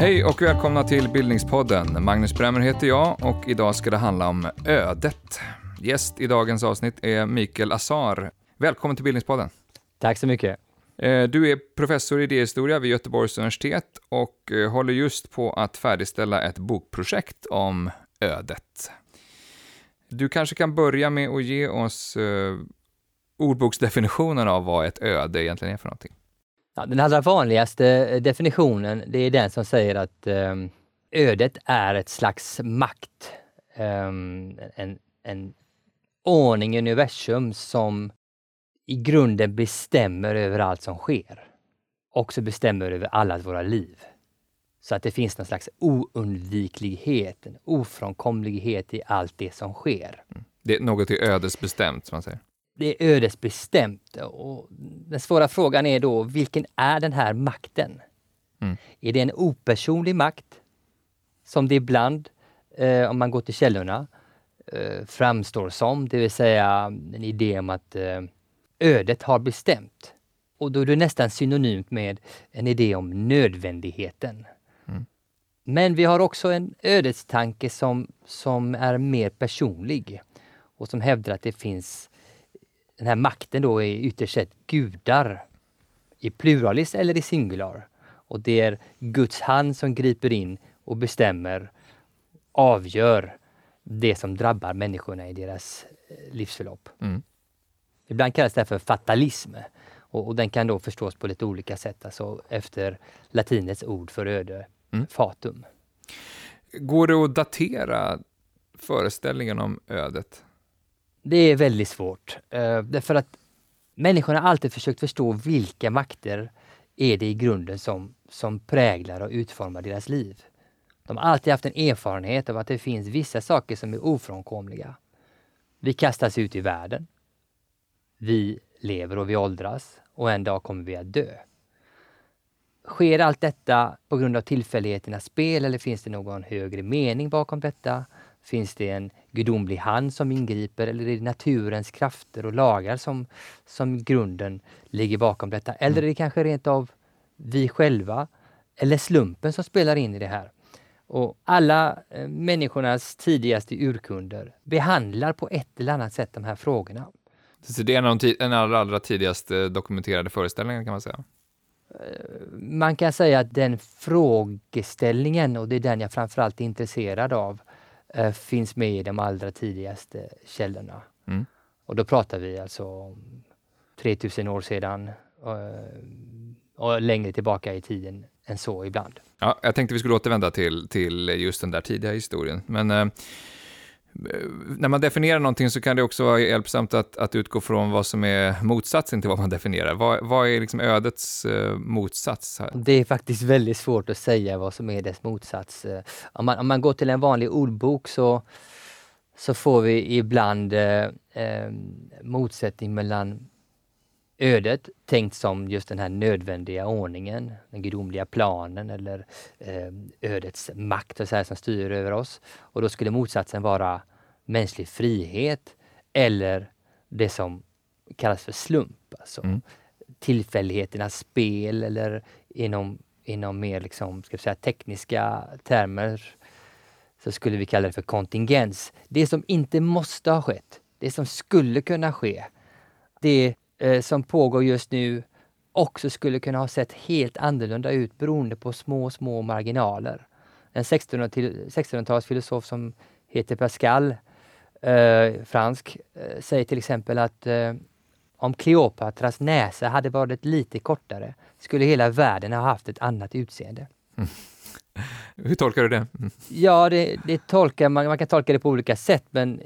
Hej och välkomna till Bildningspodden. Magnus Bremmer heter jag och idag ska det handla om ödet. Gäst i dagens avsnitt är Mikael Azar. Välkommen till Bildningspodden. Tack så mycket. Eh, du är professor i idéhistoria vid Göteborgs universitet och eh, håller just på att färdigställa ett bokprojekt om ödet. Du kanske kan börja med att ge oss eh, ordboksdefinitionen av vad ett öde egentligen är för någonting. Ja, den allra vanligaste eh, definitionen det är den som säger att eh, ödet är ett slags makt. eh, en, en ordning i universum som i grunden bestämmer över allt som sker. Också bestämmer över allas våra liv. Så att det finns någon slags oundviklighet, en ofrånkomlighet i allt det som sker. Mm. Det är något är ödesbestämt, som man säger. Det är ödesbestämt. Och den svåra frågan är då, vilken är den här makten? Mm. Är det en opersonlig makt, som det ibland, eh, om man går till källorna, eh, framstår som, det vill säga en idé om att eh, ödet har bestämt. Och då är det nästan synonymt med en idé om nödvändigheten. Men vi har också en ödestanke som, som är mer personlig och som hävdar att det finns den här makten då är ytterst sett gudar i pluralis eller i singular. Och det är Guds hand som griper in och bestämmer, avgör det som drabbar människorna i deras eh, livsförlopp. Mm. Ibland kallas det för fatalism och, och, den kan då förstås på lite olika sätt, alltså efter latinets ord för öde, mm. fatum. Går det att datera föreställningen om ödet? Det är väldigt svårt. Uh, därför att människorna har alltid försökt förstå vilka makter är det i grunden som, som präglar och utformar deras liv. De har alltid haft en erfarenhet av att det finns vissa saker som är ofrånkomliga. Vi kastas ut i världen. Vi lever och vi åldras och en dag kommer vi att dö. Sker allt detta på grund av tillfälligheternas spel eller finns det någon högre mening bakom detta? Finns det en gudomlig hand som ingriper eller är det naturens krafter och lagar som, som grunden ligger bakom detta? Eller är det kanske rent av vi själva eller slumpen som spelar in i det här? Och alla eh, människornas tidigaste urkunder behandlar på ett eller annat sätt de här frågorna. Så det är en av de allra, allra tidigaste dokumenterade föreställningarna kan man säga? Man kan säga att den frågeställningen, och det är den jag framförallt är intresserad av, eh, finns med i de allra tidigaste källorna. Mm. Och då pratar vi alltså om 3000 år sedan och, eh, och längre tillbaka i tiden än så ibland. Ja, jag tänkte vi skulle återvända till, till just den där tidiga historien. Men eh, när man definierar någonting så kan det också vara hjälpsamt att, att utgå från vad som är motsatsen till vad man definierar. Vad, vad är liksom ödets eh, motsats? Här? Det är faktiskt väldigt svårt att säga vad som är dess motsats. Eh, om man, om man går till en vanlig ordbok så, så får vi ibland eh, eh motsättning mellan ödet tänkt som just den här nödvändiga ordningen, den gudomliga planen eller eh, ödets makt och så här, som styr över oss. Och då skulle motsatsen vara mänsklig frihet eller det som kallas för slump. Alltså mm. tillfälligheternas spel eller inom, inom mer liksom, ska säga, tekniska termer så skulle vi kalla det för kontingens. Det som inte måste ha skett, det som skulle kunna ske, det eh, som pågår just nu också skulle kunna ha sett helt annorlunda ut beroende på små, små marginaler. En 1600-talsfilosof som heter Pascal, eh, fransk, eh, säger till exempel att eh, om Kleopatras näsa hade varit lite kortare skulle hela världen ha haft ett annat utseende. Mm. Hur tolkar du det? Mm. Ja, det, det tolkar man, man kan tolka det på olika sätt men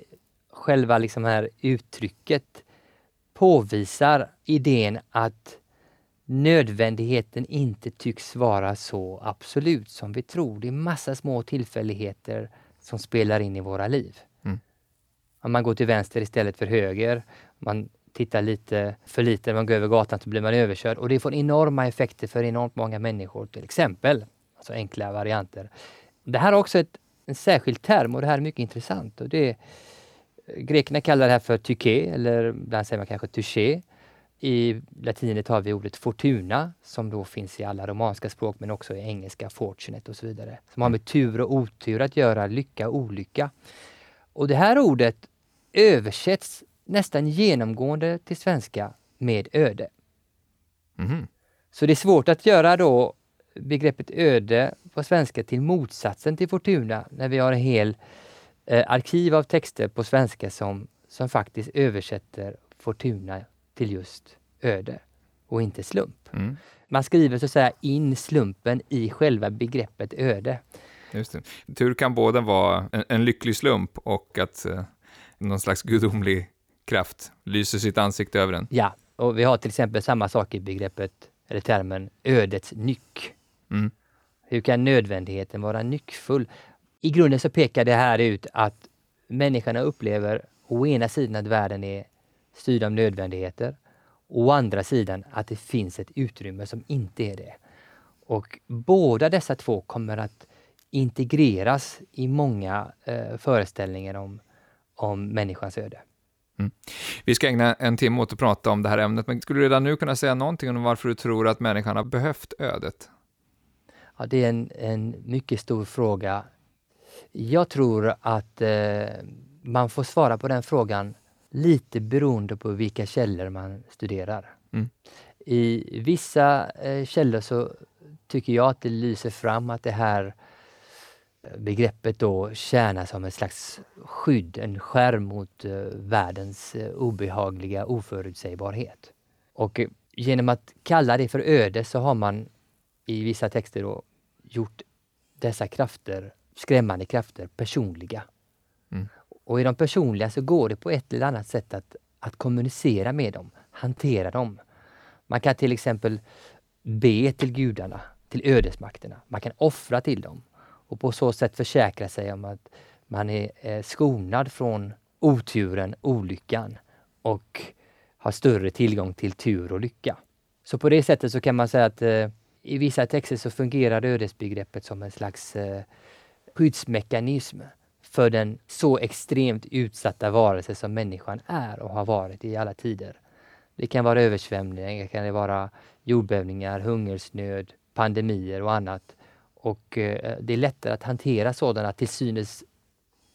själva liksom här uttrycket påvisar idén att nödvändigheten inte tycks vara så absolut som vi tror. Det är massa små tillfälligheter som spelar in i våra liv. Mm. Om man går till vänster istället för höger, man tittar lite för lite när man går över gatan så blir man överkörd och det får enorma effekter för enormt många människor till exempel. Alltså enkla varianter. Det här har också ett en särskild term och det här är mycket intressant. Och det, grekerna kallar det här för tyché eller ibland säger man kanske touché. I latinet har vi ordet fortuna som då finns i alla romanska språk men också i engelska, fortunate och så vidare. Som har med tur och otur att göra, lycka och olycka. Och det här ordet översätts nästan genomgående till svenska med öde. Mhm. Så det är svårt att göra då begreppet öde på svenska till motsatsen till Fortuna när vi har en hel eh, arkiv av texter på svenska som, som faktiskt översätter Fortuna till just öde och inte slump. Mm. Man skriver så att säga in slumpen i själva begreppet öde. Just det. Tur kan både vara en, en lycklig slump och att eh, någon slags gudomlig kraft lyser sitt ansikte över en. Ja, och vi har till exempel samma sak i begreppet eller termen ödets nyck. Mm. Hur kan nödvändigheten vara nyckfull? I grunden så pekar det här ut att människorna upplever å ena sidan att världen är styrd av nödvändigheter och å andra sidan att det finns ett utrymme som inte är det. Och båda dessa två kommer att integreras i många eh, föreställningar om, om människans öde. Vi ska ägna en timme åt att prata om det här ämnet, men skulle du redan nu kunna säga någonting om varför du tror att människan har behövt ödet? Ja, det är en, en mycket stor fråga. Jag tror att eh, man får svara på den frågan lite beroende på vilka källor man studerar. Mm. I vissa eh, källor så tycker jag att det lyser fram att det här begreppet då tjänar som en slags skydd, en skärm mot eh, världens eh, obehagliga oförutsägbarhet. Och eh, genom att kalla det för öde så har man i vissa texter då gjort dessa krafter, skrämmande krafter, personliga. Mm. Och i de personliga så går det på ett eller annat sätt att, att kommunicera med dem, hantera dem. Man kan till exempel be till gudarna, till ödesmakterna. Man kan offra till dem och på så sätt försäkra sig om att man är skonad från oturen, olyckan och har större tillgång till tur och lycka. Så på det sättet så kan man säga att eh, i vissa texter så fungerar ödesbegreppet som en slags eh, skyddsmekanism för den så extremt utsatta varelse som människan är och har varit i alla tider. Det kan vara översvämningar, det kan vara jordbävningar, hungersnöd, pandemier och annat. Och eh, det är lättare att hantera sådana till synes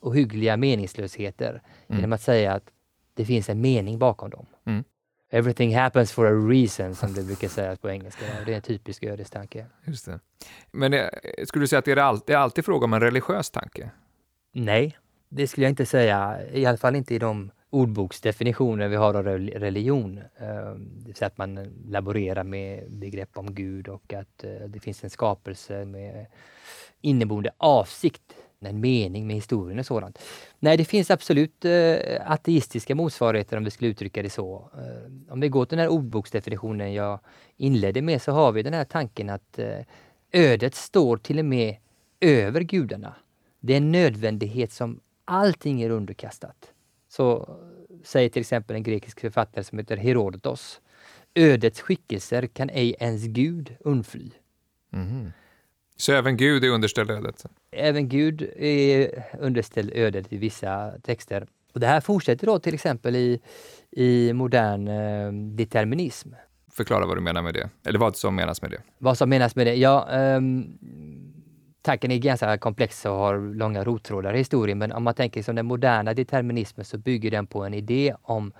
ohyggliga meningslösheter Mm. genom att säga att det finns en mening bakom dem. Mm. Everything happens for a reason, som det brukar sägas på engelska. Det är en typisk ödestanke. Just det. Men eh, skulle du säga att det är, all, det är alltid fråga om en religiös tanke? Nej, det skulle jag inte säga. I alla fall inte i de ordboksdefinitioner vi har av rel- religion. Eh, Det vill säga att man laborerar med begrepp om Gud och att eh, det finns en skapelse med inneboende avsikt, en mening med historien och sådant. Nej, det finns absolut eh, ateistiska motsvarigheter om vi skulle uttrycka det så. Eh, Om vi går till den här ordboksdefinitionen jag inledde med så har vi den här tanken att eh, ödet står till och med över gudarna. Det är en nödvändighet som allting är underkastat. Så eh, säger till exempel en grekisk författare som heter Herodotos. Ödets skickelser kan ej ens Gud undfly. Mm. Så även Gud är underställd ödet? Även Gud är underställd ödet i vissa texter. Och det här fortsätter då till exempel i, i modern eh, determinism. Förklara vad du menar med det, eller vad som menas med det. Vad som menas med det? Ja, ehm, tanken är ganska komplex och har långa rottrådar i historien, men om man tänker som den moderna determinismen så bygger den på en idé om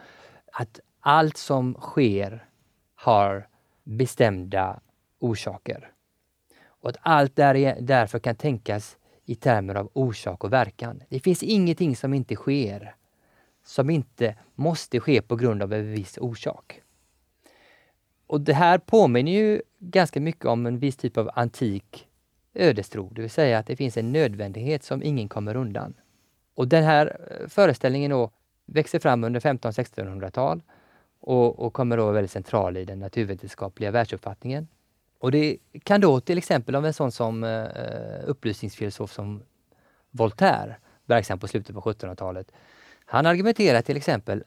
att allt som sker har bestämda orsaker. Och att allt där, därför kan tänkas i termer av orsak och verkan. Det finns ingenting som inte sker, som inte måste ske på grund av en viss orsak. Och det här påminner ju ganska mycket om en viss typ av antik ödestro, det vill säga att det finns en nödvändighet som ingen kommer undan. Och den här eh, föreställningen då växer fram under 1500-1600-tal och, och kommer då vara väldigt central i den naturvetenskapliga världsuppfattningen. Och det kan då till exempel av en sån som eh, eh upplysningsfilosof som Voltaire, verksam på slutet på 1700-talet. Han argumenterar till exempel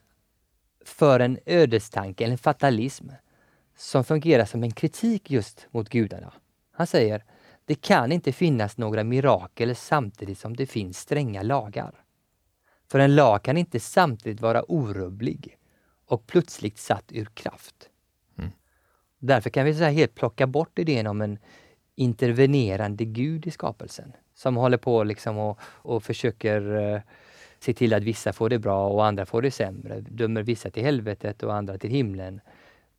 för en ödestanke, eller en fatalism, som fungerar som en kritik just mot gudarna. Han säger, Det kan inte finnas några mirakel samtidigt som det finns stränga lagar. För en lag kan inte samtidigt vara orubblig och plötsligt satt ur kraft. Därför kan vi så helt plocka bort idén om en intervenerande Gud i skapelsen som håller på liksom och, och försöker uh, se till att vissa får det bra och andra får det sämre, dömer vissa till helvetet och andra till himlen.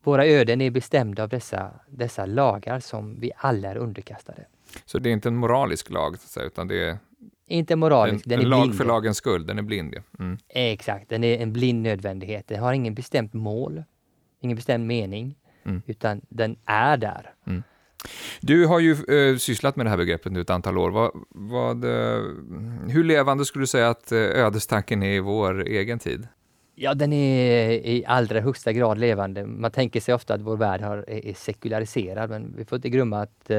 Våra öden är bestämda av dessa, dessa lagar som vi alla är underkastade. Så det är inte en moralisk lag, utan det är inte moralisk, en, den är en lag blind. för lagens skull, den är blind. Ja. Mm. Exakt, den är en blind nödvändighet. Den har ingen bestämt mål, ingen bestämd mening, mm. utan den är där. Mm. Du har ju eh, sysslat med det här begreppet nu ett antal år. Vad, vad, eh, hur levande skulle du säga att eh, ödestanken är i vår egen tid? Ja, den är i allra högsta grad levande. Man tänker sig ofta att vår värld har, är sekulariserad, men vi får inte glömma att eh,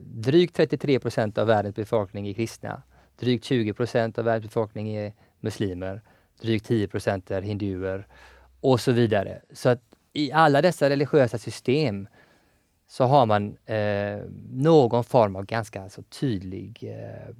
drygt 33 procent av världens befolkning är kristna. Drygt 20 procent av världens befolkning är muslimer. Drygt 10 procent är hinduer och så vidare. Så att i alla dessa religiösa system så har man eh, någon form av ganska alltså, tydlig eh,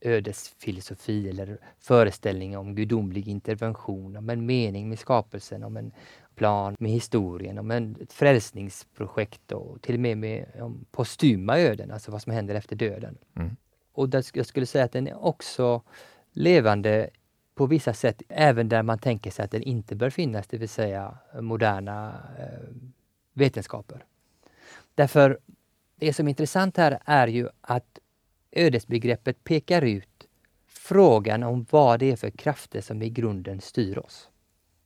ödesfilosofi eller föreställning om gudomlig intervention, om en mening med skapelsen, om en plan med historien, om en, ett frälsningsprojekt och till och med med om postuma öden, alltså vad som händer efter döden. Mm. Och där, jag skulle säga att den är också levande på vissa sätt, även där man tänker sig att den inte bör finnas, det vill säga eh, moderna eh, vetenskaper. Därför, det som är intressant här är ju att ödesbegreppet pekar ut frågan om vad det är för krafter som i grunden styr oss.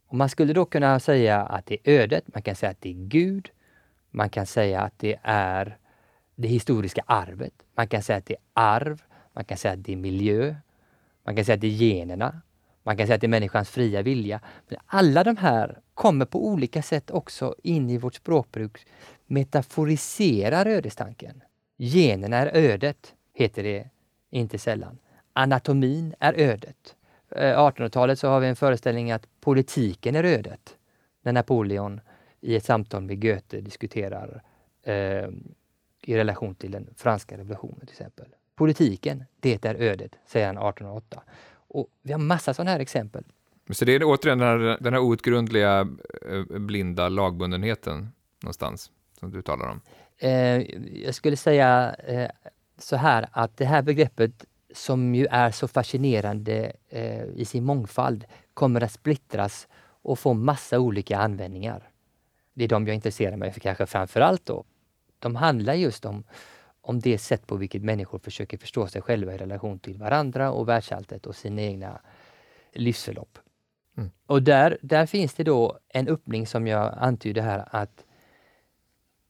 Och man skulle då kunna säga att det är ödet, man kan säga att det är Gud, man kan säga att det är det historiska arvet, man kan säga att det är arv, man kan säga att det är miljö, man kan säga att det är generna, man kan säga att det är människans fria vilja. Men alla de här kommer på olika sätt också in i vårt språkbruk, metaforiserar ödestanken. Generna är ödet heter det inte sällan. Anatomin är ödet. Eh, 1800-talet så har vi en föreställning att politiken är ödet. När Napoleon i ett samtal med Goethe diskuterar eh, i relation till den franska revolutionen till exempel. Politiken, det är ödet, säger han 1808. Och vi har massa sådana här exempel. Så det är återigen den här, den här outgrundliga eh, blinda lagbundenheten någonstans som du talar om? Eh, jag skulle säga eh, så här att det här begreppet som ju är så fascinerande i sin mångfald kommer att splittras och få massa olika användningar. Det är de jag intresserar mig för kanske framför allt då. De handlar just om, om det sätt på vilket människor försöker förstå sig själva i relation till varandra och världsalltet och sina egna livsförlopp. Mm. Och där, där finns det då en öppning som jag antydde här att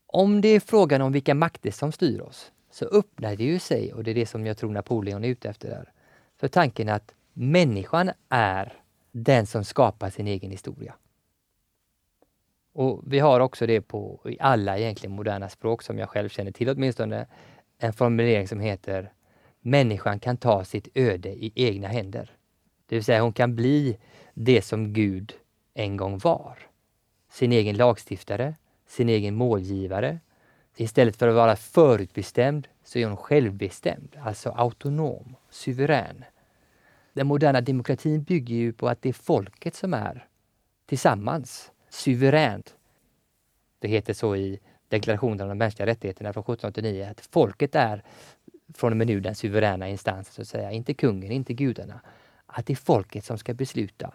om det är frågan om vilka makter som styr oss, så öppnar det ju sig, och det är det som jag tror Napoleon är ute efter där, för tanken att människan är den som skapar sin egen historia. Och Vi har också det på i alla egentligen moderna språk som jag själv känner till åtminstone, en formulering som heter Människan kan ta sitt öde i egna händer. Det vill säga hon kan bli det som Gud en gång var. Sin egen lagstiftare, sin egen målgivare. Istället för att vara förutbestämd så är hon självbestämd, alltså autonom, suverän. Den moderna demokratin bygger ju på att det är folket som är tillsammans suveränt. Det heter så i deklarationen om de mänskliga rättigheterna från 1789 att folket är från och med nu den suveräna instansen, så att säga. Inte kungen, inte gudarna. Att det är folket som ska besluta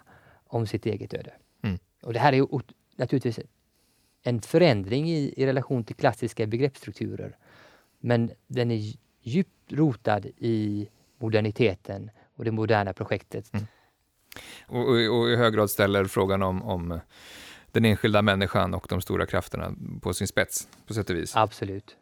om sitt eget öde. Mm. Och det här är naturligtvis en förändring i, i relation till klassiska begreppsstrukturer. Men den är djupt rotad i moderniteten och det moderna projektet. Mm. Och, och, och, i hög grad ställer frågan om, om den enskilda människan och de stora krafterna på sin spets, på sätt och vis. Absolut.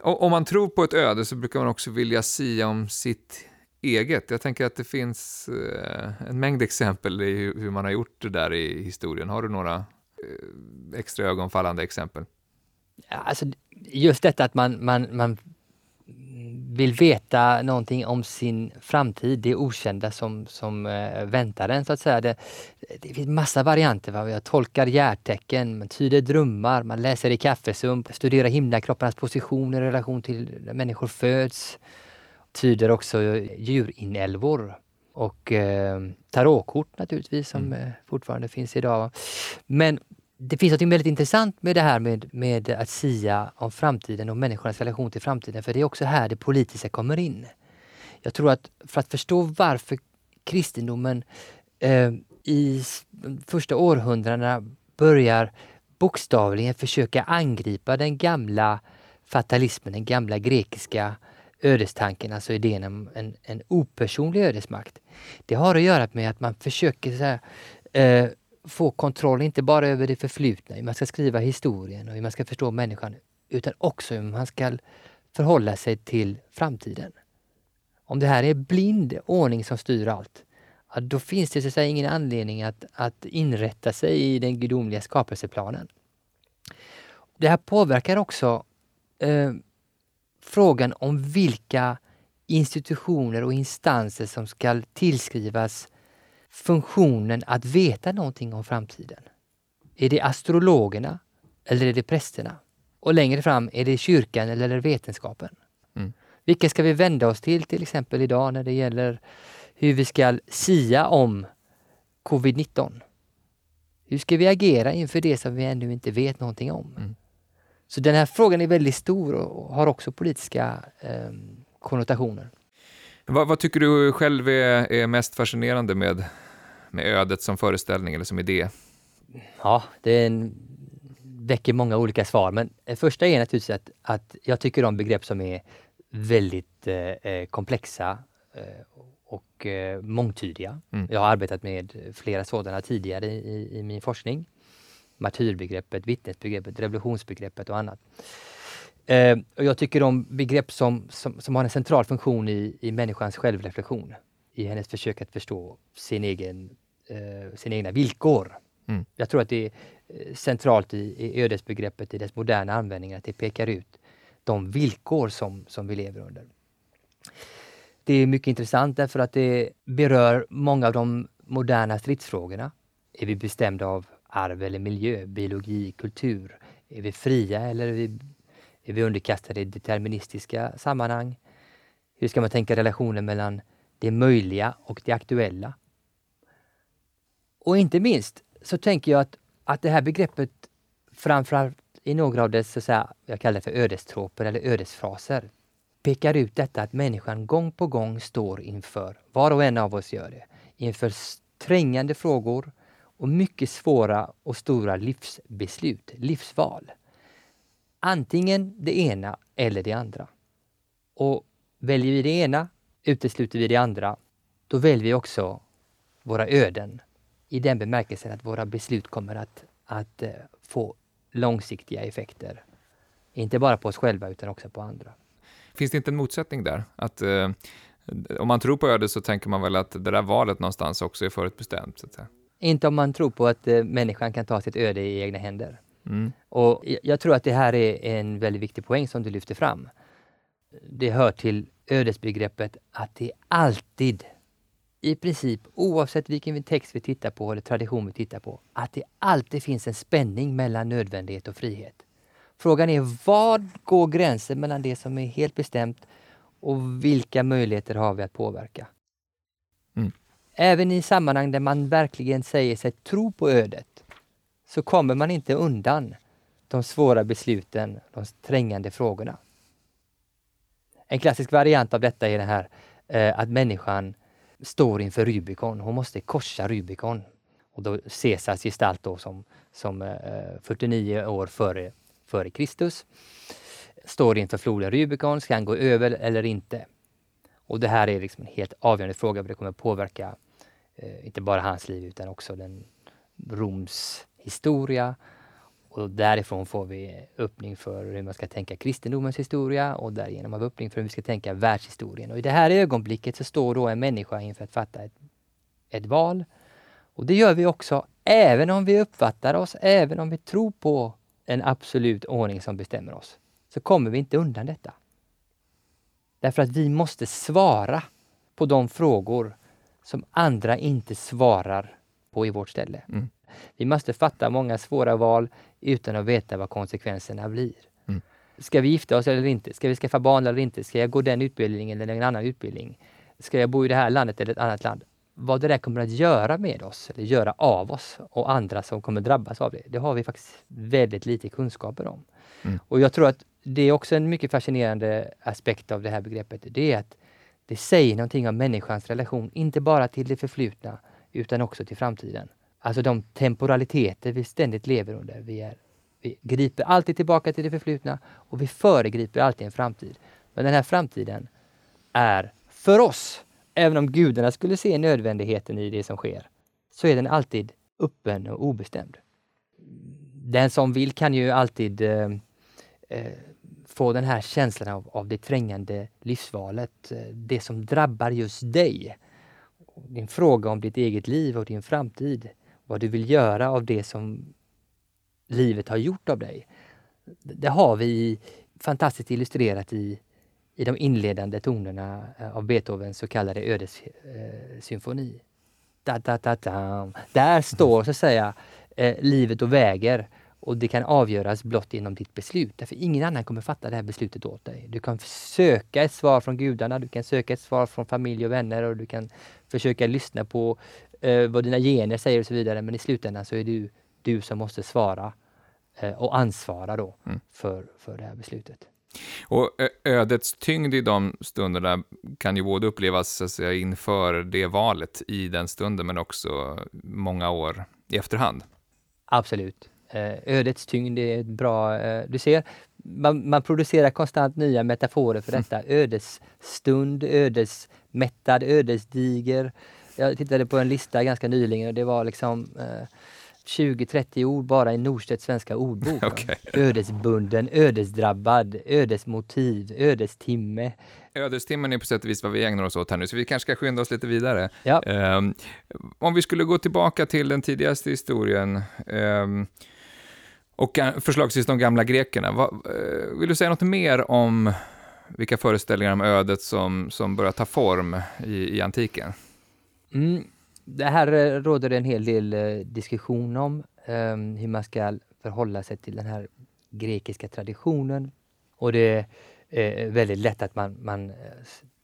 Och, om man tror på ett öde så brukar man också vilja sia om sitt eget. Jag tänker att det finns eh, en mängd exempel i hur man har gjort det där i historien. Har du några Eh, extra ögonfallande exempel? Ja, alltså, just detta att man, man, man vill veta någonting om sin framtid, det okända som, som äh, väntar en så att säga. Det, det finns massa varianter. Va? Jag tolkar hjärtecken, man tyder drömmar, man läser i kaffesump, studerar himlakropparnas positioner i relation till när människor föds. Tyder också djurinälvor och eh, tarotkort naturligtvis som mm. fortfarande finns idag. Men det finns något väldigt intressant med det här med, med att sia om framtiden och människornas relation till framtiden, för det är också här det politiska kommer in. Jag tror att för att förstå varför kristendomen eh, i första århundradena börjar bokstavligen försöka angripa den gamla fatalismen, den gamla grekiska ödestanken, alltså idén om en, en opersonlig ödesmakt. Det har att göra med att man försöker så här, eh, få kontroll inte bara över det förflutna, hur man ska skriva historien och hur man ska förstå människan, utan också hur man ska förhålla sig till framtiden. Om det här är blind ordning som styr allt, då finns det så att säga ingen anledning att, att inrätta sig i den gudomliga skapelseplanen. Det här påverkar också eh, frågan om vilka institutioner och instanser som ska tillskrivas funktionen att veta någonting om framtiden? Är det astrologerna eller är det prästerna? Och längre fram, är det kyrkan eller det vetenskapen? Mm. Vilka ska vi vända oss till till exempel idag när det gäller hur vi ska sia om covid-19? Hur ska vi agera inför det som vi ännu inte vet någonting om? Mm. Så den här frågan är väldigt stor och har också politiska eh, konnotationer. Vad, vad, tycker du själv är, är mest fascinerande med med ödet som föreställning eller som idé? Ja, det en, väcker många olika svar. Men det första är naturligtvis att, att jag tycker om begrepp som är väldigt eh, eh, komplexa eh, och eh, mångtydiga. Mm. Jag har arbetat med flera sådana tidigare i, i min forskning. Martyrbegreppet, vittnesbegreppet, revolutionsbegreppet och annat. Eh, och jag tycker om begrepp som, som, som har en central funktion i, i människans självreflektion i hennes försök att förstå sin egen, eh, sina egna villkor. Mm. Jag tror att det är eh, centralt i, i ödesbegreppet i dess moderna användning att det pekar ut de villkor som, som vi lever under. Det är mycket intressant därför att det berör många av de moderna stridsfrågorna. Är vi bestämda av arv eller miljö, biologi, kultur? Är vi fria eller är vi, är vi underkastade deterministiska sammanhang? Hur ska man tänka relationen mellan det möjliga och det aktuella. Och inte minst så tänker jag att, att det här begreppet framförallt i några av dess, så att säga, jag kallar det för ödestroper eller ödesfraser, pekar ut detta att människan gång på gång står inför, var och en av oss gör det, inför trängande frågor och mycket svåra och stora livsbeslut, livsval. Antingen det ena eller det andra. Och väljer vi det ena utesluter vi det andra, då väljer vi också våra öden i den bemärkelsen att våra beslut kommer att, att uh, få långsiktiga effekter. Inte bara på oss själva utan också på andra. Finns det inte en motsättning där? Att uh, om man tror på ödet så tänker man väl att det där valet någonstans också är förutbestämt? Så. Inte om man tror på att uh, människan kan ta sitt öde i egna händer. Mm. Och jag tror att det här är en väldigt viktig poäng som du lyfter fram. Det hör till ödesbegreppet att det alltid, i princip oavsett vilken text vi tittar på eller tradition vi tittar på, att det alltid finns en spänning mellan nödvändighet och frihet. Frågan är vad går gränsen mellan det som är helt bestämt och vilka möjligheter har vi att påverka? Mm. Även i sammanhang där man verkligen säger sig tro på ödet så kommer man inte undan de svåra besluten, de trängande frågorna. En klassisk variant av detta är det här eh, att människan står inför Rubikon. Hon måste korsa Rubikon. Och då Caesars gestalt då som, som eh, 49 år före, före Kristus står inför floden Rubikon. Ska han gå över eller inte? Och det här är liksom en helt avgörande fråga för det kommer påverka eh, inte bara hans liv utan också den Roms historia och därifrån får vi öppning för hur man ska tänka kristendomens historia och därigenom har vi öppning för hur vi ska tänka världshistorien. Och i det här ögonblicket så står då en människa inför att fatta ett, ett val. Och det gör vi också även om vi uppfattar oss, även om vi tror på en absolut ordning som bestämmer oss. Så kommer vi inte undan detta. Därför att vi måste svara på de frågor som andra inte svarar på i vårt ställe. Mm. Vi måste fatta många svåra val utan att veta vad konsekvenserna blir. Mm. Ska vi gifta oss eller inte? Ska vi skaffa barn eller inte? Ska jag gå den utbildningen eller en annan utbildning? Ska jag bo i det här landet eller ett annat land? Vad det där kommer att göra med oss, eller göra av oss och andra som kommer drabbas av det, det har vi faktiskt väldigt lite kunskaper om. Mm. Och jag tror att det är också en mycket fascinerande aspekt av det här begreppet. Det är att det säger någonting om människans relation, inte bara till det förflutna utan också till framtiden. Alltså de temporaliteter vi ständigt lever under. Vi, är, vi griper alltid tillbaka till det förflutna och vi föregriper alltid en framtid. Men den här framtiden är för oss, även om gudarna skulle se nödvändigheten i det som sker, så är den alltid öppen och obestämd. Den som vill kan ju alltid eh, eh, få den här känslan av, av det trängande livsvalet, eh, det som drabbar just dig. Din fråga om ditt eget liv och din framtid, vad du vill göra av det som livet har gjort av dig. Det har vi fantastiskt illustrerat i, i de inledande tonerna eh, av Beethovens så kallade ödessymfoni. Eh, da, da, da, da. Där står så att säga eh, livet och väger och det kan avgöras blott genom ditt beslut. Därför ingen annan kommer fatta det här beslutet åt dig. Du kan söka ett svar från gudarna, du kan söka ett svar från familj och vänner och du kan försöka lyssna på eh, vad dina gener säger och så vidare. Men i slutändan så är det du, du som måste svara eh, och ansvara då mm. för, för det här beslutet. Och ödets tyngd i de stunderna kan ju både upplevas så att säga, inför det valet i den stunden, men också många år i efterhand. Absolut. Eh, ödets tyngd är ett bra... Eh, du ser, man, man, producerar konstant nya metaforer för detta. Ödesstund, ödesmättad, ödesdiger. Jag tittade på en lista ganska nyligen och det var liksom eh, 20-30 ord bara i Norstedts svenska ordbok. okay. Ödesbunden, ödesdrabbad, ödesmotiv, ödestimme. Ödestimmen är på sätt och vis vad vi ägnar oss åt här nu, så vi kanske ska skynda oss lite vidare. Ja. Um, om vi skulle gå tillbaka till den tidigaste historien, um, och förslagsvis de gamla grekerna. Va, uh, vill du säga något mer om vilka föreställningar om ödet som, som börjar ta form i, i antiken? Mm det här eh, råder en hel del eh, diskussion om um, hur man ska förhålla sig till den här grekiska traditionen. Och det eh, är väldigt lätt att man, man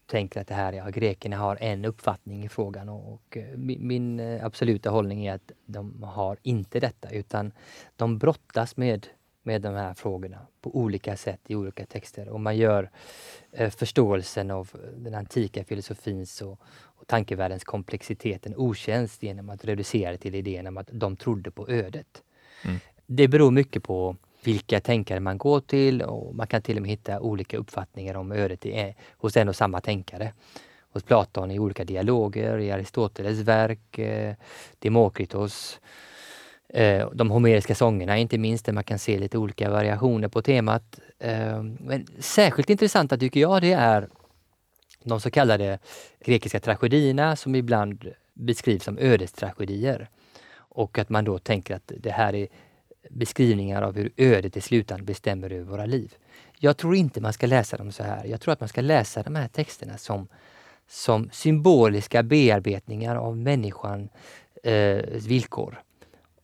tänker att det här, ja, grekerna har en uppfattning i frågan och, och min, min, absoluta hållning är att de har inte detta utan de brottas med, med de här frågorna på olika sätt i olika texter och man gör eh, förståelsen av den antika filosofins och tankevärldens komplexitet en otjänst genom att reducera det till idén om att de trodde på ödet. Mm. Det beror mycket på vilka tänkare man går till och man kan till och med hitta olika uppfattningar om ödet i, hos en och samma tänkare. Hos Platon i olika dialoger, i Aristoteles verk, eh, Demokritos, eh, de homeriska sångerna inte minst, där man kan se lite olika variationer på temat. Eh, men särskilt intressanta tycker jag det är de så kallade grekiska tragedierna som ibland beskrivs som ödestragedier. Och att man då tänker att det här är beskrivningar av hur ödet i slutändan bestämmer över våra liv. Jag tror inte man ska läsa dem så här. Jag tror att man ska läsa de här texterna som, som symboliska bearbetningar av människans eh, villkor.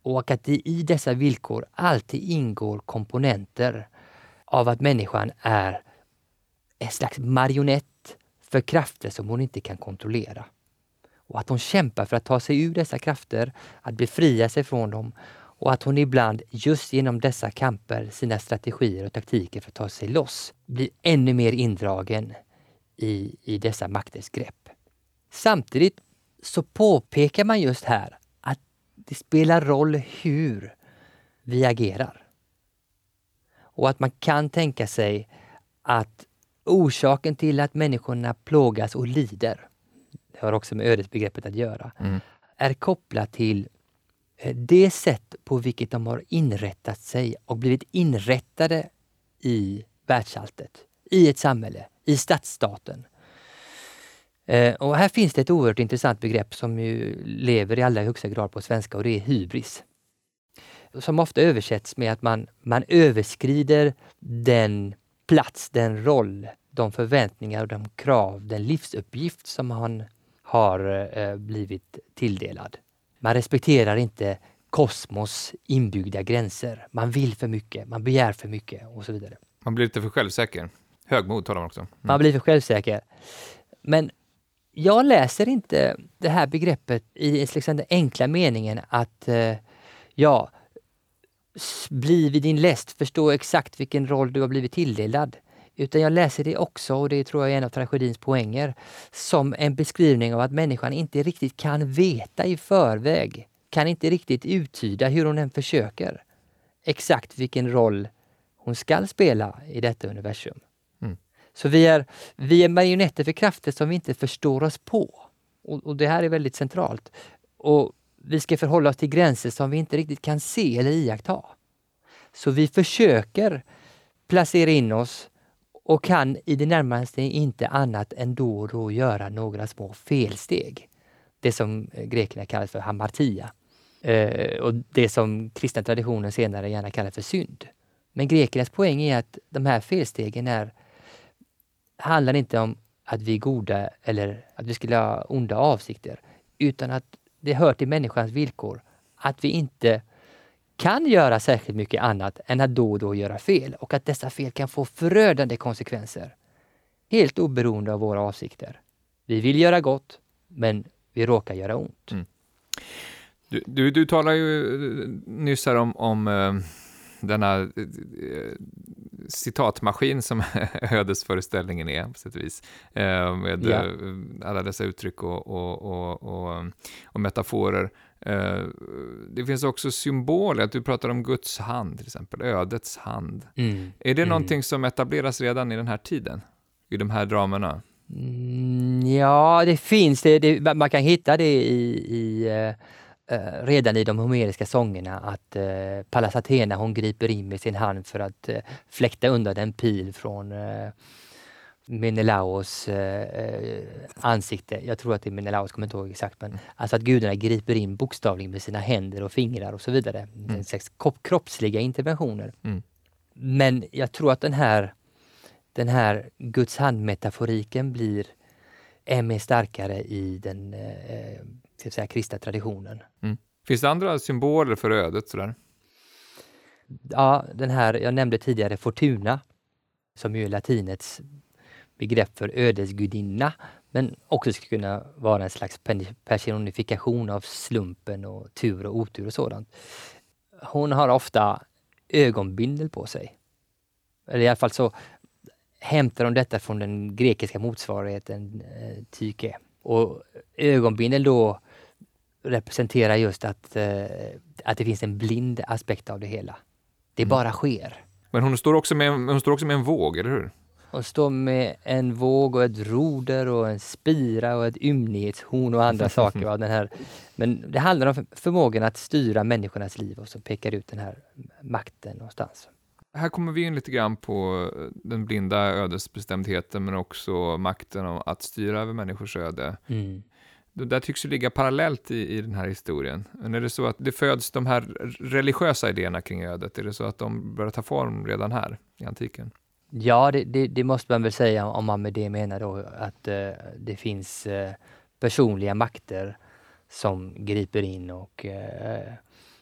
Och att det i dessa villkor alltid ingår komponenter av att människan är en slags marionett för krafter som hon inte kan kontrollera. Och att hon kämpar för att ta sig ur dessa krafter, att befria sig från dem och att hon ibland just genom dessa kamper, sina strategier och taktiker för att ta sig loss, blir ännu mer indragen i, i dessa makters grepp. Samtidigt så påpekar man just här att det spelar roll hur vi agerar. Och att man kan tänka sig att orsaken till att människorna plågas och lider, det har också med ödesbegreppet att göra, mm. är kopplat till eh, det sätt på vilket de har inrättat sig och blivit inrättade i världsalltet, i ett samhälle, i stadsstaten. Eh, och här finns det ett oerhört intressant begrepp som ju lever i allra högsta grad på svenska och det är hybris. Som ofta översätts med att man, man överskrider den plats, den roll de förväntningar och de krav, den livsuppgift som han har eh, blivit tilldelad. Man respekterar inte kosmos inbyggda gränser. Man vill för mycket, man begär för mycket och så vidare. Man blir lite för självsäker. Högmod talar man också. Mm. Man blir för självsäker. Men jag läser inte det här begreppet i liksom den enkla meningen att eh, ja, bli vid din läst, förstå exakt vilken roll du har blivit tilldelad. Utan jag läser det också, och det tror jag är en av tragedins poänger, som en beskrivning av att människan inte riktigt kan veta i förväg, kan inte riktigt uttyda hur hon än försöker, exakt vilken roll hon skall spela i detta universum. Mm. Så vi är, vi är marionetter för krafter som vi inte förstår oss på. Och, och, det här är väldigt centralt. Och vi ska förhålla oss till gränser som vi inte riktigt kan se eller iaktta. Så vi försöker placera in oss och kan i det närmaste inte annat än då och då göra några små felsteg. Det som eh, grekerna kallar för hamartia eh, och det som kristna traditionen senare gärna kallar för synd. Men grekernas poäng är att de här felstegen är, handlar inte om att vi är goda eller att vi skulle ha onda avsikter, utan att det hör till människans villkor att vi inte kan göra särskilt mycket annat än att då och då göra fel och att dessa fel kan få förödande konsekvenser. Helt oberoende av våra avsikter. Vi vill göra gott, men vi råkar göra ont. Mm. Du, du, du talar ju nyss här om, om eh, denna citatmaskin som ödesföreställningen är, på sätt och vis. Uh, med ja. alla dessa uttryck och, och, och, och, och metaforer. Eh, det finns också symboler, att du pratar om Guds hand till exempel, ödets hand. Mm. Är det mm. någonting som etableras redan i den här tiden? I de här dramerna? Mm, ja, det finns det, det, Man kan hitta det i, i uh, redan i de homeriska sångerna att uh, Pallas Athena hon griper in med sin hand för att uh, fläkta undan en pil från uh, Menelaos eh, eh, ansikte. Jag tror att det är Menelaos, kommer inte ihåg exakt. Men alltså att gudarna griper in bokstavligen med sina händer och fingrar och så vidare. Mm. En slags kroppsliga interventioner. Mm. Men jag tror att den här, den här Guds hand-metaforiken blir än mer starkare i den eh, ska säga, kristna traditionen. Mm. Finns det andra symboler för ödet? Sådär? Ja, den här, jag nämnde tidigare Fortuna, som ju är latinets begrepp för ödesgudinna men också skulle kunna vara en slags personifikation av slumpen och tur och otur och sådant. Hon har ofta ögonbindel på sig. Eller i alla fall så hämtar de detta från den grekiska motsvarigheten eh, tyke. Och ögonbindel då representerar just att, eh, att det finns en blind aspekt av det hela. Det mm. bara sker. Men hon står, också med, hon står också med en våg, eller hur? och stå med en våg och ett roder och en spira och ett ymnighetshorn och andra saker. Va? Den här, men det handlar om förmågan att styra människornas liv och som pekar ut den här makten någonstans. Här kommer vi in lite grann på den blinda ödesbestämdheten men också makten att styra över människors öde. Mm. Det där tycks ju ligga parallellt i, i den här historien. Men är det så att det föds de här religiösa idéerna kring ödet? Är det så att de börjar ta form redan här i antiken? Ja, det, det, det, måste man väl säga om man med det menar då att eh, det finns eh, personliga makter som griper in och eh,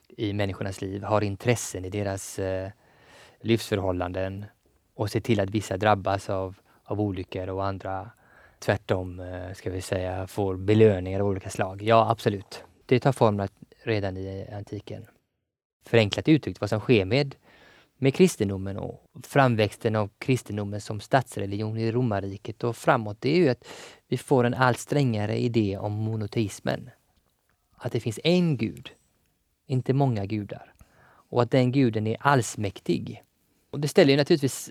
i människornas liv, har intressen i deras eh, livsförhållanden och ser till att vissa drabbas av, av olyckor och andra tvärtom, eh, ska vi säga, får belöningar av olika slag. Ja, absolut. Det tar form redan i antiken. Förenklat uttryckt, vad som sker med med kristendomen och framväxten av kristendomen som statsreligion i romarriket och framåt, det är ju att vi får en allt strängare idé om monoteismen. Att det finns en gud, inte många gudar. Och att den guden är allsmäktig. Och det ställer ju naturligtvis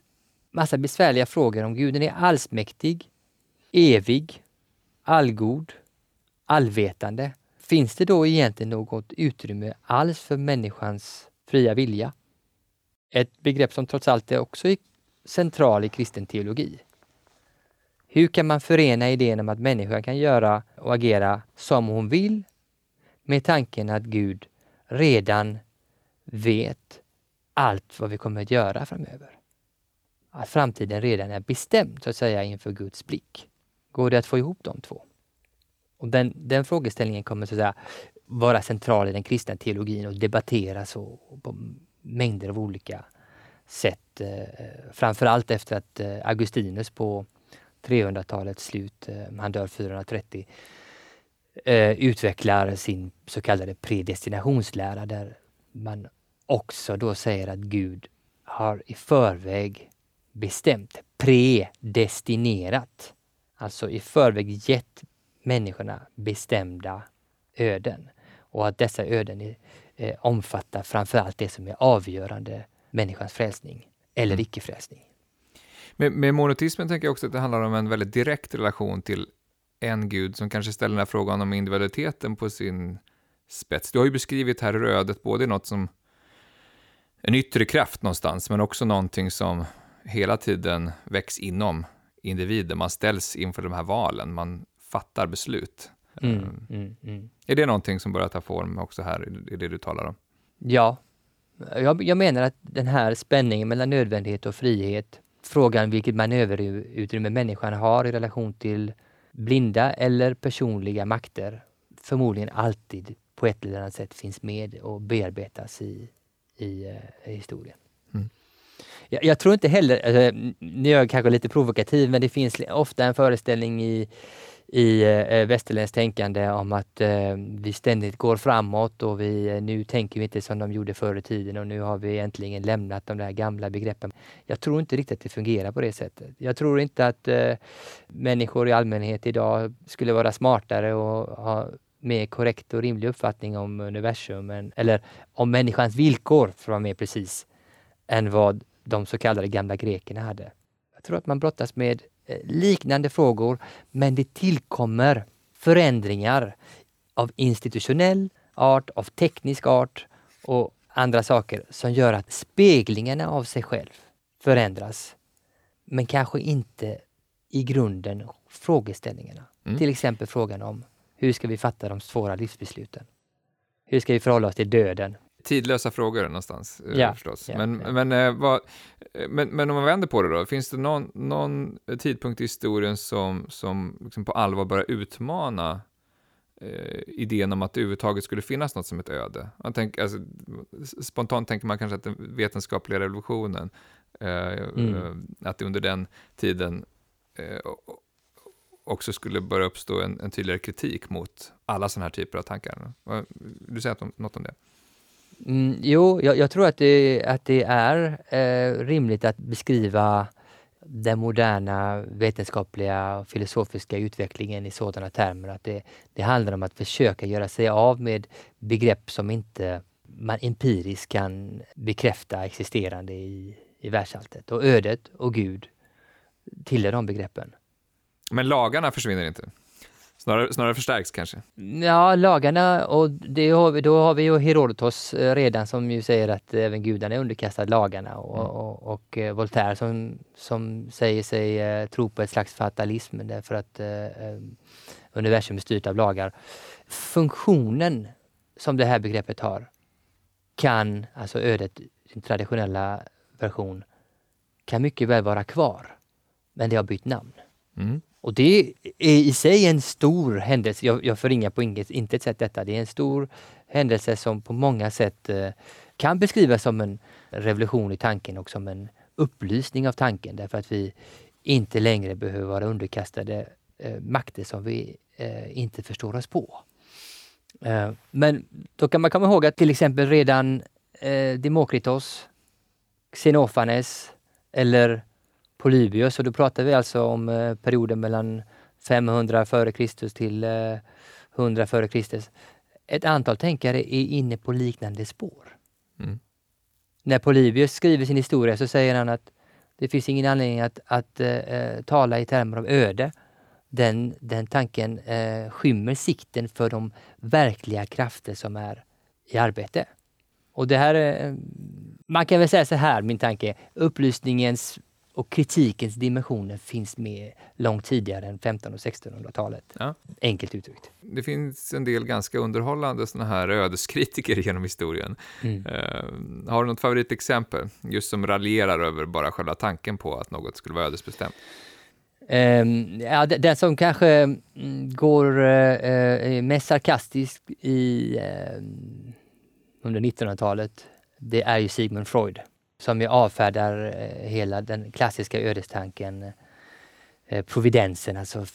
massa besvärliga frågor om guden är allsmäktig, evig, allgod, allvetande. Finns det då egentligen något utrymme alls för människans fria vilja? Ett begrepp som trots allt är också central i kristen teologi. Hur kan man förena idén om att människan kan göra och agera som hon vill med tanken att Gud redan vet allt vad vi kommer att göra framöver? att framtiden redan är bestämd så att säga inför Guds blick. Går det att få ihop de två? Och den, den frågeställningen kommer så att säga vara central i den kristna teologin och debatteras och, på mängder av olika sätt. Eh, framförallt efter att eh, Augustinus på 300-talets slut, eh, han dör 430, eh, utvecklar sin så kallade predestinationslära där man också då säger att Gud har i förväg bestämt, predestinerat, alltså i förväg gett människorna bestämda öden och att dessa öden eh, omfattar framförallt det som är avgörande människans frälsning eller mm. icke-frälsning. Med, med monotismen tänker jag också att det handlar om en väldigt direkt relation till en gud som kanske ställer den här frågan om individualiteten på sin spets. Du har ju beskrivit här hur ödet både är något som en yttre kraft någonstans, men också någonting som hela tiden väcks inom individen. Man ställs inför de här valen, man fattar beslut. Mm, ehm, mm, mm. Är det någonting som börjar ta form också här i det du talar om? Ja, jag, jag menar att den här spänningen mellan nödvändighet och frihet, frågan vilket manöverutrymme människan har i relation till blinda eller personliga makter, förmodligen alltid på ett eller annat sätt finns med och bearbetas i, i, uh, historien. Jag, jag, tror inte heller, alltså, nu är jag kanske lite provokativ, men det finns ofta en föreställning i i eh, västerländskt tänkande om att eh, vi ständigt går framåt och vi, eh, nu tänker vi inte som de gjorde förr i tiden och nu har vi äntligen lämnat de där gamla begreppen. Jag tror inte riktigt att det fungerar på det sättet. Jag tror inte att eh, människor i allmänhet idag skulle vara smartare och ha mer korrekt och rimlig uppfattning om universum, än, eller om människans villkor, för att vara mer precis, än vad de så kallade gamla grekerna hade. Jag tror att man brottas med Eh, liknande frågor, men det tillkommer förändringar av institutionell art, av teknisk art och andra saker som gör att speglingarna av sig själv förändras. Men kanske inte i grunden frågeställningarna. Mm. Till exempel frågan om hur ska vi fatta de svåra livsbesluten? Hur ska vi förhålla oss till döden? Tidlösa frågor någonstans eh, ja, förstås. Ja, men, ja. Men, eh, vad, eh, men, men, om man vänder på det då, finns det någon, någon tidpunkt i historien som, som liksom på allvar börjar utmana eh, idén om att det överhuvudtaget skulle finnas något som ett öde? Man tänker, alltså, spontant tänker man kanske att den vetenskapliga revolutionen, eh, mm. att det under den tiden eh, också skulle börja uppstå en, en tydligare kritik mot alla sådana här typer av tankar. Du säger något om det? Mm, jo, jag, jag, tror att det, att det är eh, rimligt att beskriva den moderna vetenskapliga och filosofiska utvecklingen i sådana termer att det, det handlar om att försöka göra sig av med begrepp som inte man empiriskt kan bekräfta existerande i, i världsalltet. Och ödet och Gud tillhör de begreppen. Men lagarna försvinner inte? Snarare, snarare förstärks kanske? Ja, lagarna och har vi, då har vi ju Herodotos eh, redan som ju säger att även gudarna är underkastade lagarna och, mm. och, och, eh, Voltaire som, som säger sig eh, tro på ett slags fatalism därför att eh, universum är styrt av lagar. Funktionen som det här begreppet har kan, alltså ödet, sin traditionella version, kan mycket väl vara kvar. Men det har bytt namn. Mm. Och det är i sig en stor händelse. Jag, jag förringar på inget, inte sätt detta. Det är en stor händelse som på många sätt eh, kan beskrivas som en revolution i tanken och som en upplysning av tanken därför att vi inte längre behöver vara underkastade eh, makter som vi eh, inte förstår oss på. Eh, men då kan man komma ihåg att till exempel redan eh, Demokritos, Xenofanes eller Polybius och då pratar vi alltså om eh, perioden mellan 500 f.Kr. till 100 eh, f.Kr. Ett antal tänkare är inne på liknande spår. Mm. När Polybius skriver sin historia så säger han att det finns ingen anledning att, att uh, tala i termer av öde. Den, den tanken uh, skymmer sikten för de verkliga krafter som är i arbete. Och det här, uh, man kan väl säga så här, min tanke, upplysningens Och kritikens dimensioner finns med långt tidigare än 1500 och 1600-talet. Ja. Enkelt uttryckt. Det finns en del ganska underhållande såna här ödeskritiker genom historien. Mm. Uh, har du något favoritexempel, just som raljerar över bara själva tanken på att något skulle vara ödesbestämt? Um, ja, den som kanske mm, går uh, mest sarkastisk i, uh, under 1900-talet, det är ju Sigmund Freud som ju avfärdar eh, hela den klassiska ödestanken eh, providensen, alltså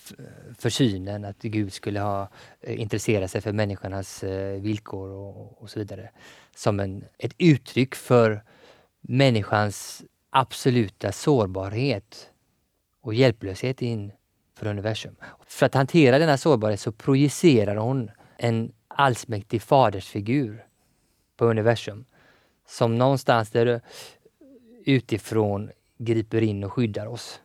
försynen, att Gud skulle ha eh, intresserat sig för människornas villkor och, och så vidare. Som en, ett uttryck för människans absoluta sårbarhet och hjälplöshet inför universum. För att hantera denna sårbarhet så projicerar hon en allsmäktig fadersfigur på universum som någonstans där utifrån griper in och skyddar oss.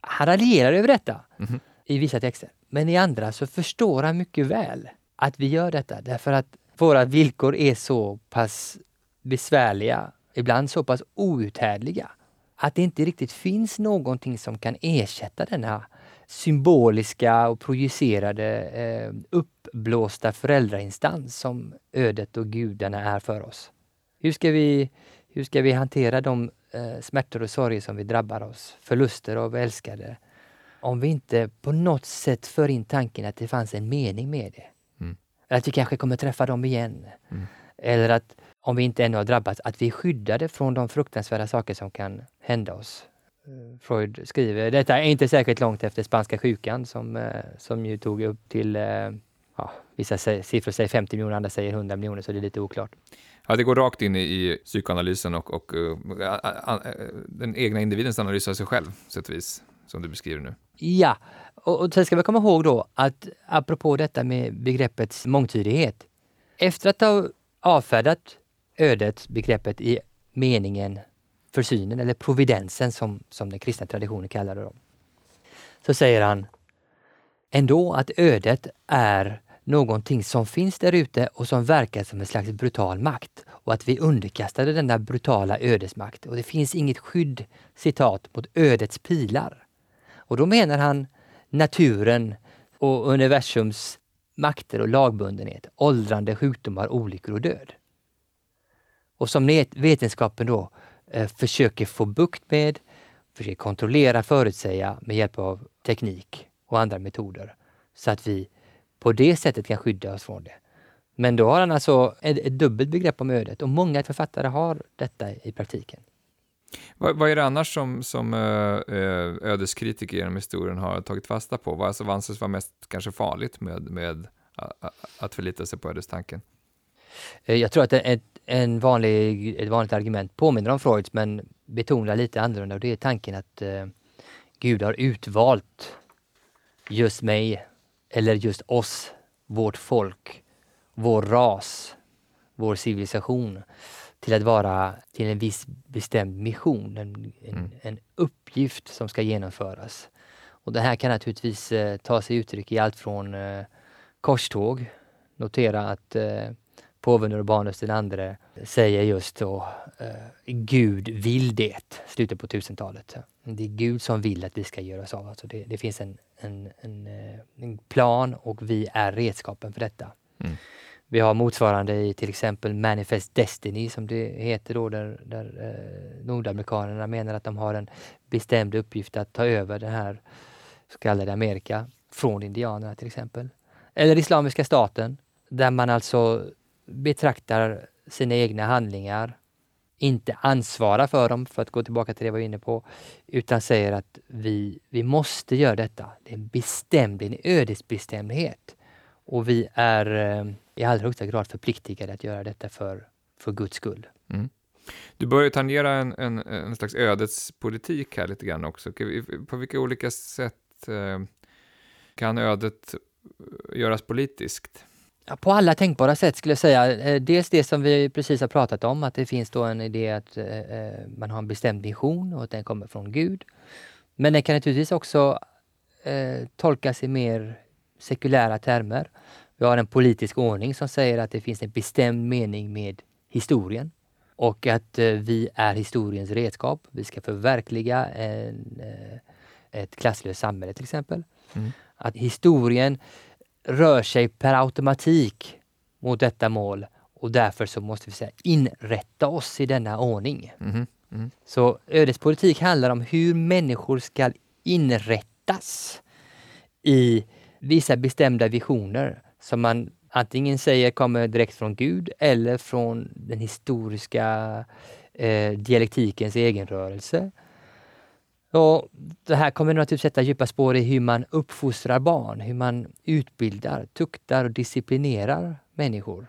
Han raljerar över detta mm i vissa texter. Men i andra så förstår han mycket väl att vi gör detta därför att våra villkor är så pass besvärliga, ibland så pass outhärdliga att det inte riktigt finns någonting som kan ersätta denna symboliska och projicerade eh, uppblåsta föräldrainstans som ödet och gudarna är för oss. Hur ska vi, hur ska vi hantera de eh, smärtor och sorger som vi drabbar oss, förluster av älskade, om vi inte på något sätt för in tanken att det fanns en mening med det? Mm. Att vi kanske kommer träffa dem igen. Mm. Eller att om vi inte ännu har drabbats, att vi är skyddade från de fruktansvärda saker som kan hända oss. Eh, Freud skriver, detta är inte säkert långt efter spanska sjukan som, eh, som ju tog upp till, eh, ja, vissa siffror säger 50 miljoner, andra säger 100 miljoner, så det är lite oklart. Ja, det går rakt in i psykoanalysen och, och uh, den egna individens analys av sig själv, sätt och vis, som du beskriver nu. Ja, och, och sen ska vi komma ihåg då att apropå detta med begreppets mångtydighet. Efter att ha avfärdat ödet, begreppet i meningen för synen eller providensen som, som den kristna traditionen kallar det. Då. Så säger han ändå att ödet är någonting som finns där ute och som verkar som en slags brutal makt och att vi underkastade denna brutala ödesmakt. Och det finns inget skydd, citat, mot ödets pilar. Och då menar han naturen och universums makter och lagbundenhet, åldrande, sjukdomar, olyckor och död och som vetenskapen då eh, försöker få bukt med, försöker kontrollera, förutsäga med hjälp av teknik och andra metoder så att vi på det sättet kan skydda oss från det. Men då har han alltså ett, ett dubbelt begrepp om ödet och många författare har detta i praktiken. Vad, vad är det annars som, som uh, ödeskritiker genom historien har tagit fasta på? Vad alltså anses vara mest kanske farligt med, med att förlita sig på ödestanken? Jag tror att ett, en vanlig, ett vanligt argument påminner om Freuds men betonar lite annorlunda och det är tanken att eh, Gud har utvalt just mig eller just oss, vårt folk, vår ras, vår civilisation till att vara till en viss bestämd mission, en, en, mm. en uppgift som ska genomföras. Och det här kan naturligtvis eh, ta sig uttryck i allt från eh, korståg, notera att eh, påven Urbanus andre säger just då eh, Gud vill det, slutet på 1000-talet. Det är Gud som vill att vi ska göra oss av. Alltså det, det finns en, en, en, eh, en, plan och vi är redskapen för detta. Mm. Vi har motsvarande i till exempel Manifest Destiny som det heter då där, där eh, nordamerikanerna menar att de har en bestämd uppgift att ta över det här så kallade Amerika från indianerna till exempel. Eller Islamiska staten där man alltså betraktar sina egna handlingar, inte ansvarar för dem, för att gå tillbaka till det jag var inne på, utan säger att vi, vi måste göra detta. Det är en bestämd, en ödesbestämdhet. Och vi är eh, i allra högsta grad förpliktigade att göra detta för, för Guds skull. Mm. Du börjar tangera en, en, en slags ödespolitik här lite grann också. På vilka olika sätt eh, kan ödet eh, göras politiskt? På alla tänkbara sätt skulle jag säga. Eh, dels det som vi precis har pratat om, att det finns då en idé att eh, eh, man har en bestämd vision och att den kommer från Gud. Men den kan naturligtvis också tolkas i mer sekulära termer. Vi har en politisk ordning som säger att det finns en bestämd mening med historien. och att vi är historiens redskap. Vi ska förverkliga en, ett klasslöst samhälle till exempel. Mm. Att historien rör sig per automatik mot detta mål och därför så måste vi säga, inrätta oss i denna ordning. Mm. Mm. Så ödespolitik handlar om hur människor ska inrättas i vissa bestämda visioner som man antingen säger kommer direkt från Gud eller från den historiska eh, dialektikens egenrörelse. Och det här kommer naturligtvis sätta djupa spår i hur man uppfostrar barn, hur man utbildar, tuktar och disciplinerar människor.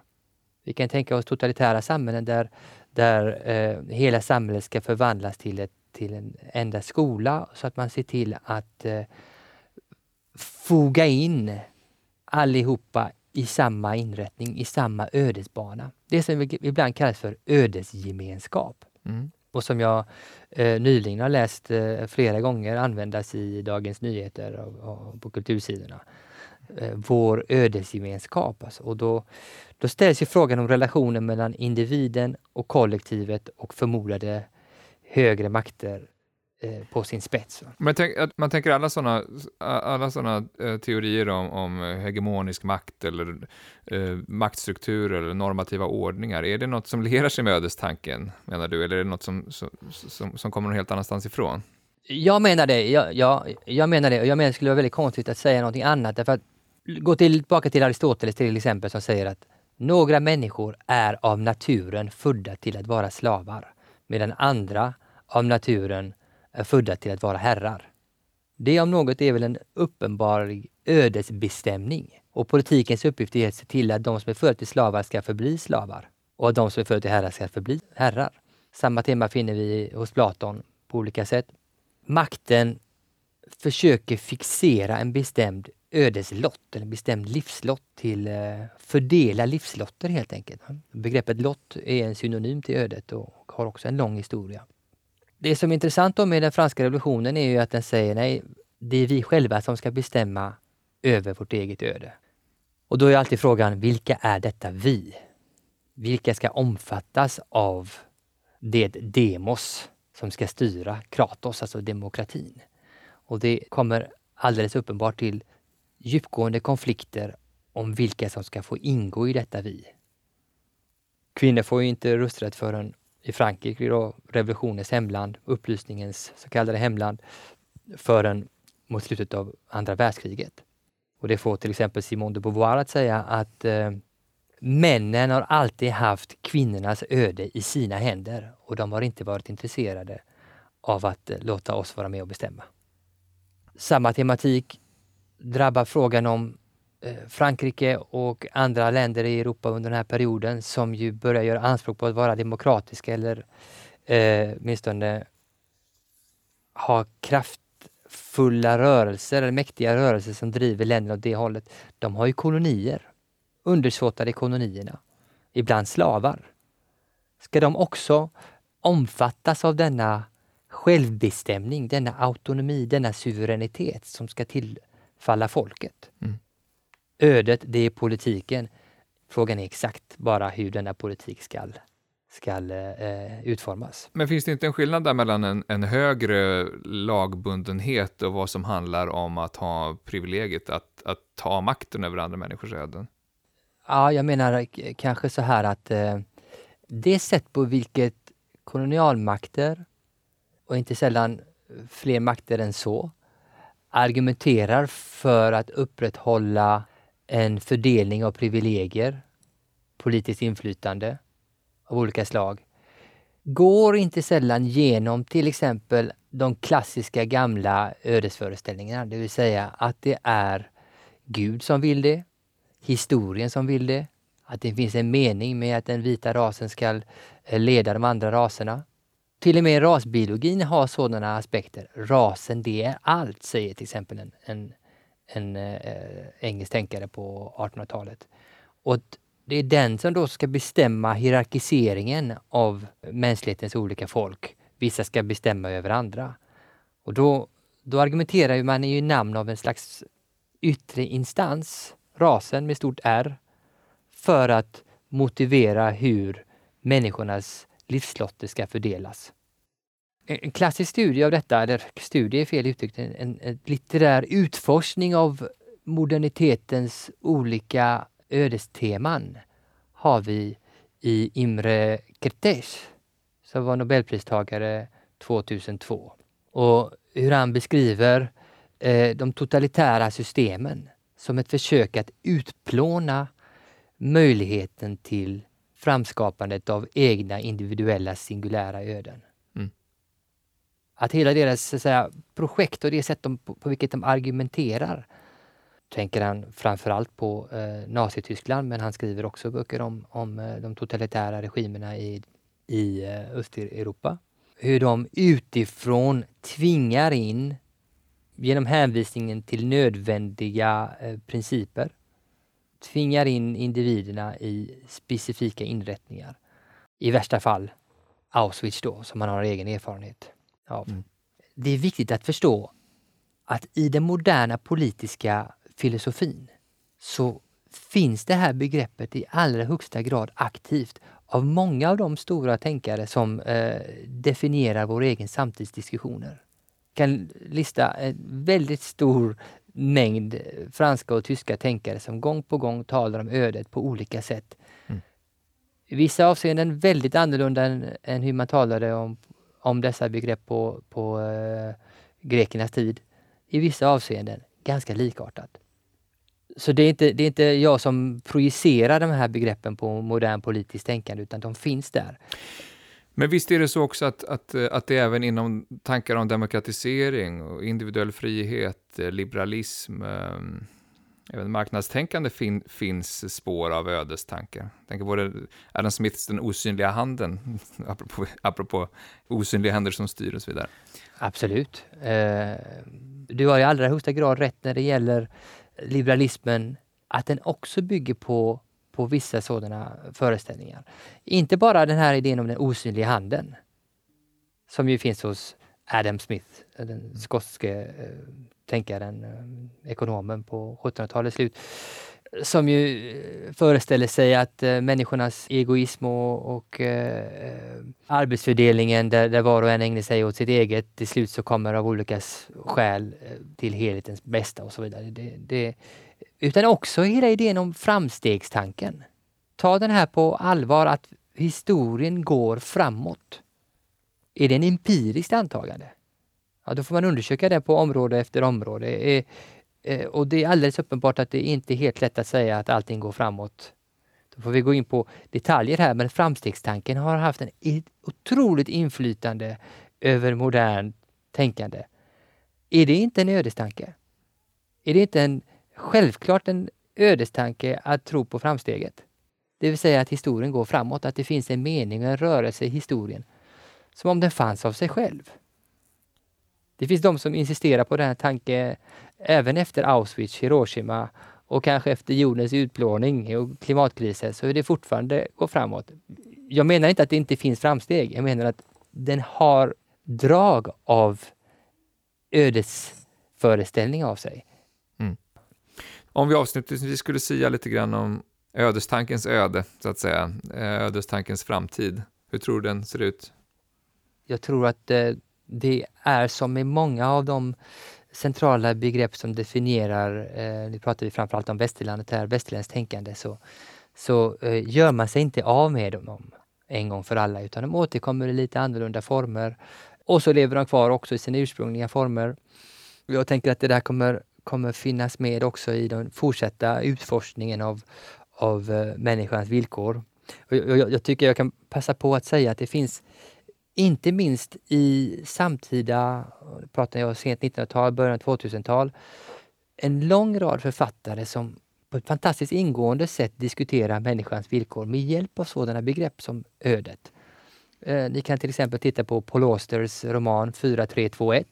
Vi kan tänka oss totalitära samhällen där, där eh, hela samhället ska förvandlas till, ett, till en enda skola så att man ser till att eh, foga in allihopa i samma inrättning, i samma ödesbana. Det som ibland kallas för ödesgemenskap. Mm. Och som jag eh, nyligen har läst eh, flera gånger användas i Dagens Nyheter och, och på kultursidorna. Eh, vår ödesgemenskap. Alltså. Och då, då ställs ju frågan om relationen mellan individen och kollektivet och förmodade högre makter Eh, på sin spets. Men tänk, man tänker alla sådana alla såna, eh, teorier om, om hegemonisk makt eller eh, maktstrukturer eller normativa ordningar, är det något som lerar sig med ödestanken, menar du, eller är det något som, som, som, som kommer någon helt annanstans ifrån? Jag menar det, jag, jag, jag menar det, och jag menar det skulle vara väldigt konstigt att säga någonting annat, därför att gå tillbaka till Aristoteles till exempel som säger att några människor är av naturen födda till att vara slavar, medan andra av naturen är födda till att vara herrar. Det om något är väl en uppenbar ödesbestämning. Och politikens uppgift är att se till att de som är födda till slavar ska förbli slavar och att de som är födda till herrar ska förbli herrar. Samma tema finner vi hos Platon på olika sätt. Makten försöker fixera en bestämd ödeslott, en bestämd livslott till eh, fördela livslotter helt enkelt. Begreppet lott är en synonym till ödet och har också en lång historia. Det som är intressant då med den franska revolutionen är ju att den säger nej, det är vi själva som ska bestämma över vårt eget öde. Och då är alltid frågan, vilka är detta vi? Vilka ska omfattas av det demos som ska styra Kratos, alltså demokratin? Och det kommer alldeles uppenbart till djupgående konflikter om vilka som ska få ingå i detta vi. Kvinnor får ju inte rösträtt förrän i Frankrike, då, revolutionens hemland, upplysningens så kallade hemland, förrän mot slutet av andra världskriget. Och det får till exempel Simone de Beauvoir att säga att eh, männen har alltid haft kvinnornas öde i sina händer och de har inte varit intresserade av att eh, låta oss vara med och bestämma. Samma tematik drabbar frågan om Eh, Frankrike och andra länder i Europa under den här perioden som ju börjar göra anspråk på att vara demokratiska eller eh, åtminstone ha kraftfulla rörelser eller mäktiga rörelser som driver länderna åt det hållet. De har ju kolonier, undersåtade kolonierna, ibland slavar. Ska de också omfattas av denna självbestämning, denna autonomi, denna suveränitet som ska tillfalla folket? Mm. Ödet, det är politiken. Frågan är exakt bara hur denna politik ska, ska eh, utformas. Men finns det inte en skillnad där mellan en, en, högre lagbundenhet och vad som handlar om att ha privilegiet att, att ta makten över andra människors öden? Ja, jag menar kanske så här att eh, det sätt på vilket kolonialmakter och inte sällan fler makter än så argumenterar för att upprätthålla en fördelning av privilegier, politiskt inflytande av olika slag, går inte sällan genom till exempel de klassiska gamla ödesföreställningarna, det vill säga att det är Gud som vill det, historien som vill det, att det finns en mening med att den vita rasen ska eh, leda de andra raserna. Till och med rasbiologin har sådana aspekter. Rasen, det är allt, säger till exempel en, en en eh, eh, engelsk tänkare på 1800-talet. Och det är den som då ska bestämma hierarkiseringen av mänsklighetens olika folk. Vissa ska bestämma över andra. Och då, då argumenterar man i namn av en slags yttre instans, rasen med stort R, för att motivera hur människornas livslotter ska fördelas. En klassisk studie av detta, eller studie är fel uttryckt, en, en, litterär utforskning av modernitetens olika ödesteman har vi i Imre Kertész som var nobelpristagare 2002. Och hur han beskriver eh, de totalitära systemen som ett försök att utplåna möjligheten till framskapandet av egna individuella singulära öden. Att hela deras så att säga, projekt och det sätt de, på, på vilket de argumenterar tänker han framförallt på eh, Nazityskland men han skriver också böcker om, om eh, de totalitära regimerna i, i eh, Östeuropa. Hur de utifrån tvingar in, genom hänvisningen till nödvändiga eh, principer, tvingar in individerna i specifika inrättningar. I värsta fall Auschwitz då, som man har egen erfarenhet av. Mm. Det är viktigt att förstå att i den moderna politiska filosofin så finns det här begreppet i allra högsta grad aktivt av många av de stora tänkare som eh, definierar vår egen samtidsdiskussioner. Jag kan lista en väldigt stor mängd franska och tyska tänkare som gång på gång talar om ödet på olika sätt. Mm. I vissa avseenden väldigt annorlunda än, än, hur man talade om, om dessa begrepp på, på eh, grekernas tid. I vissa avseenden ganska likartat. Så det är, inte, det är inte jag som projicerar de här begreppen på modern politiskt tänkande, utan de finns där. Men visst är det så också att, att, eh, att det även inom tankar om demokratisering och individuell frihet, eh, liberalism, eh, även marknadstänkande fin, finns spår av ödestankar. Tänker på det, Adam Smiths Den osynliga handen, apropå, apropå osynliga händer som styr och så vidare. Absolut. Eh, du har i allra högsta grad rätt när det gäller liberalismen, att den också bygger på, på vissa sådana föreställningar. Inte bara den här idén om den osynliga handen, som ju finns hos Adam Smith, den skotske eh, tänkaren, eh, ekonomen på 1700-talets slut, som ju eh, föreställer sig att eh, människornas egoism och, och eh, arbetsfördelningen där, där var och en ägnar sig åt sitt eget, till slut så kommer av olika skäl till helhetens bästa och så vidare. Det, det, utan också hela idén om framstegstanken. Ta den här på allvar att historien går framåt. Är det en empiriskt antagande? Ja, då får man undersöka det på område efter område. Eh, och det är alldeles uppenbart att det inte är helt lätt att säga att allting går framåt. Då får vi gå in på detaljer här, men framstegstanken har haft en otroligt inflytande över modernt tänkande. Är det inte en ödestanke? Är det inte en, självklart en ödestanke att tro på framsteget? Det vill säga att historien går framåt, att det finns en mening och en rörelse i historien. Som om den fanns av sig själv. Det finns de som insisterar på den här tanken även efter Auschwitz, Hiroshima och kanske efter jordens utplåning och klimatkrisen så är det fortfarande går framåt. Jag menar inte att det inte finns framsteg. Jag menar att den har drag av ödesföreställning av sig. Mm. Om vi avslutningsvis skulle säga lite grann om ödestankens öde, så att säga, ödestankens framtid. Hur tror du den ser ut? Jag tror att eh, det är som med många av de centrala begrepp som definierar, eh, nu pratar vi framförallt om västerlandet här, västerländskt tänkande, så, så eh, gör man sig inte av med dem en gång för alla, utan de återkommer i lite annorlunda former. Och så lever de kvar också i sina ursprungliga former. Jag tänker att det där kommer, kommer finnas med också i den fortsatta utforskningen av, av eh, människans villkor. Jag, jag, jag, tycker jag kan passa på att säga att det finns inte minst i samtida, pratar jag sent 1900-tal, början av 2000-tal, en lång rad författare som på ett fantastiskt ingående sätt diskuterar människans villkor med hjälp av sådana begrepp som ödet. Eh, ni kan till exempel titta på Paul Austers roman 4321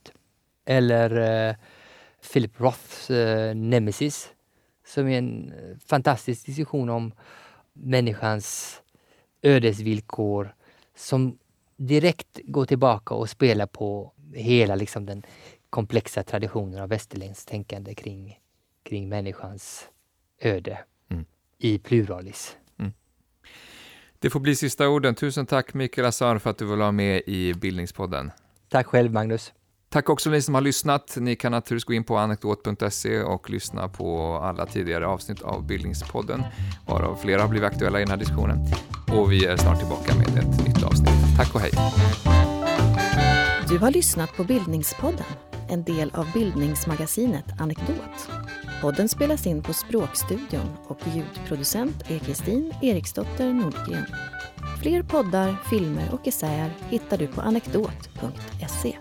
eller eh, Philip Roths eh, Nemesis som är en eh, fantastisk diskussion om människans ödesvillkor som direkt gå tillbaka och spela på hela liksom, den komplexa traditionen av västerländskt tänkande kring, kring människans öde mm. i pluralis. Mm. Det får bli sista orden. Tusen tack Mikael Azar för att du vill vara med i Bildningspodden. Tack själv Magnus. Tack också ni som har lyssnat. Ni kan naturligtvis gå in på anekdot.se och lyssna på alla tidigare avsnitt av Bildningspodden, varav flera har blivit aktuella i den här diskussionen. Och vi är snart tillbaka med ett nytt avsnitt. Tack och hej! Du har lyssnat på Bildningspodden, en del av bildningsmagasinet Anekdot. Podden spelas in på Språkstudion och ljudproducent är Kristin Eriksdotter Nordgren. Fler poddar, filmer och essäer hittar du på anekdot.se.